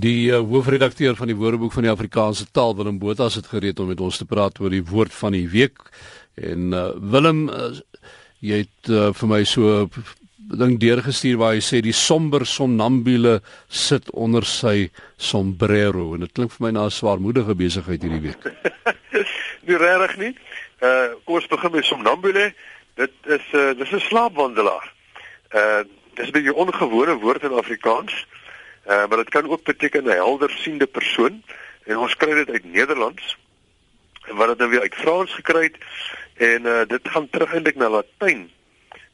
Die uh, hoofredakteur van die Woordeboek van die Afrikaanse Taal, Willem Botha, het gereed om met ons te praat oor die woord van die week. En uh, Willem, uh, jy het uh, vir my so ding deurgestuur waar hy sê die somber somnambule sit onder sy sombrero en dit klink vir my na 'n swaarmoedige besigheid hierdie week. nie regtig nie. Uh kom ons begin met somnambule. Dit is uh dis 'n slaapwandelaar. Uh dis 'n bietjie ongewone woord in Afrikaans. Uh maar dit kan ook beteken 'n helder siende persoon en ons kry dit uit Nederlands en wat dit nou weer uit Frans gekry het en uh dit gaan terug eintlik na Latyn.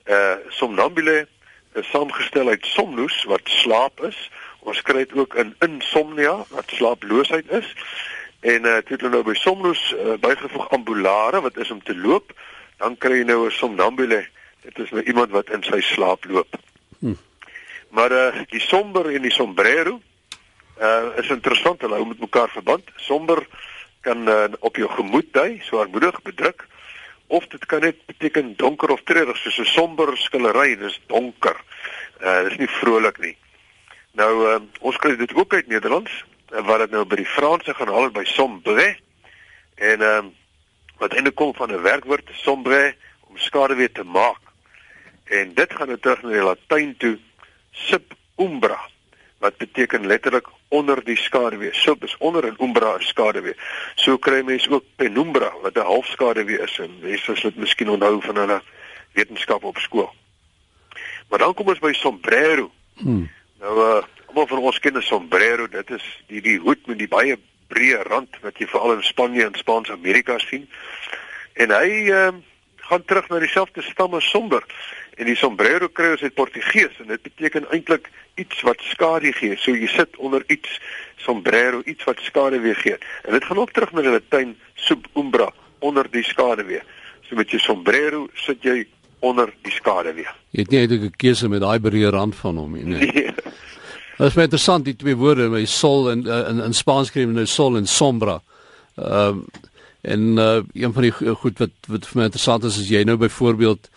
Uh somnambule is saamgestel uit somnus wat slaap is. Ons kry dit ook in insomnia wat slaaploosheid is. En uh toe hulle nou by somnus uh, bygevoeg ambulare wat is om te loop, dan kry jy nou 'n somnambule. Dit is nou iemand wat in sy slaap loop. Hm. Maar uh die somber en die sombrero uh is interessant hulle hou met mekaar verband. Somber kan uh, op jou gemoed dui, swaarmoedig, bedruk of dit kan net beteken donker of treurig soos 'n somber skillery, dis donker. Uh dis nie vrolik nie. Nou uh, ons kry dit ook uit Nederlands wat dit nou by die Franse gaan haal by sombre en uh, wat eintlik kom van 'n werkwoord sombre om skade weer te maak. En dit gaan nou terug na die Latyn toe sub umbra wat beteken letterlik onder die skaduwee. Sub is onder en umbra is skaduwee. So kry mense ook penumbra wat 'n halfskaduwee is en mense sal dit miskien onthou van hulle wetenskap op skool. Maar dan kom ons by sombrero. Hmm. Nou uh almal van ons ken 'n sombrero. Dit is die die hoed met die baie breë rand wat jy veral in Spanje en Spaans-Amerika sien. En hy uh gaan terug na dieselfde stam as somber. En die sombrero kry ons uit Portugees en dit beteken eintlik iets wat skade gee. So jy sit onder iets sombrero, iets wat skade weer gee. En dit gaan ook terug na die Latyn sub umbra, onder die skade weer. So met jou sombrero sit jy onder die skade weer. Jy het nie eintlik 'n keuse met daai breë rand van hom nie. Nee. nee. Dit is baie interessant die twee woorde, my sol en in in Spaans skryf nou sol en sombra. Ehm um, en uh, een van die goed wat wat vir my interessant is is jy nou byvoorbeeld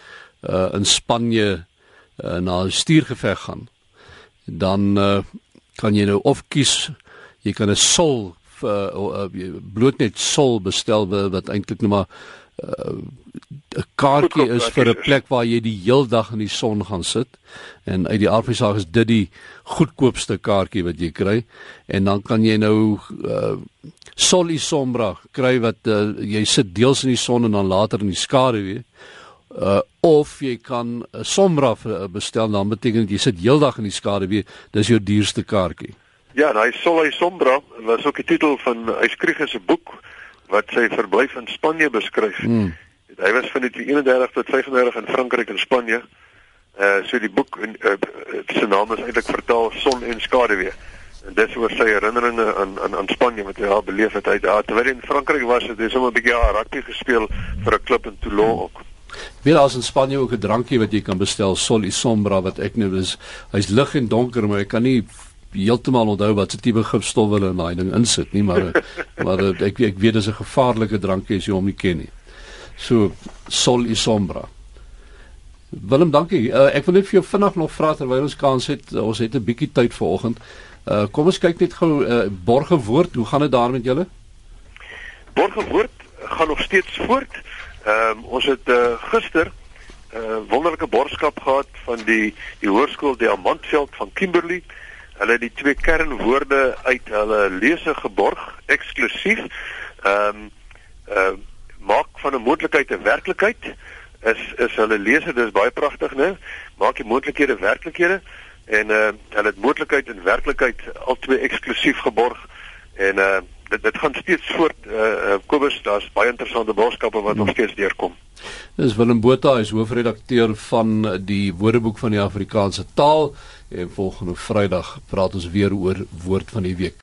uh, in Spanje uh, na 'n stuurgeveg gaan, dan uh, kan jy nou of kies jy kan 'n sol uh, uh, bloot net sol bestel wat eintlik net maar 'n kaartjie is vir 'n plek waar jy die heel dag in die son gaan sit. En uit die aardvysaak is dit die goedkoopste kaartjie wat jy kry. En dan kan jy nou uh, sol i sombra kry wat uh, jy sit deels in die son en dan later in die skaduwee uh of jy kan 'n uh, sombra bestel. Dan beteken dit jy sit heeldag in die skaduwee dis jou duurste kaartjie. Ja nou hy sol hy sombra was ook die titel van Eyskriege se boek wat sy verblyf in Spanje beskryf. Hmm. Hy was van die 31 tot 35 in Frankryk en Spanje uh so die boek en uh, sy naam is eintlik vertaal son en skaduwee en dit is oor sy herinneringe aan aan aan Spanje wat hy daar beleef het hy daar terwyl hy in Frankryk was het hy sommer 'n bietjie rugby gespeel vir 'n klub in Toulon ook. Weer as in Spanje ook 'n drankie wat jy kan bestel, Sol y Sombra wat ek nou is. Hy's lig en donker, maar ek kan nie heeltemal onthou wat se tipe gifstof hulle in daai ding insit nie, maar maar ek ek weet dis 'n gevaarlike drankie as jy hom nie ken nie. So Sol y Sombra. Willem, dankie. Uh, ek wil net vir jou vinnig nog vra terwyl ons kans het, ons het 'n bietjie tyd vanoggend. Uh kom ons kyk net gou uh, borge woord, hoe gaan dit daar met julle? Borge woord gaan nog steeds voort. Ehm um, ons het uh, gister 'n uh, wonderlike borgskap gehad van die die hoërskool Diamantveld van Kimberley. Hulle het die twee kernwoorde uit hulle lese geborg eksklusief. Ehm um, uh, maak van 'n moontlikheid 'n werklikheid is is hulle lese dis baie pragtig né maak die moontlikhede werklikhede en uh, hulle het moontlikheid en werklikheid albei eksklusief geborg en uh, dit dit gaan steeds voort uh Kobus daar's baie interessante boodskappe wat nog steeds deurkom. Dis Willem Botha is hoofredakteur van die Woordeboek van die Afrikaanse taal en volgende Vrydag praat ons weer oor woord van die week.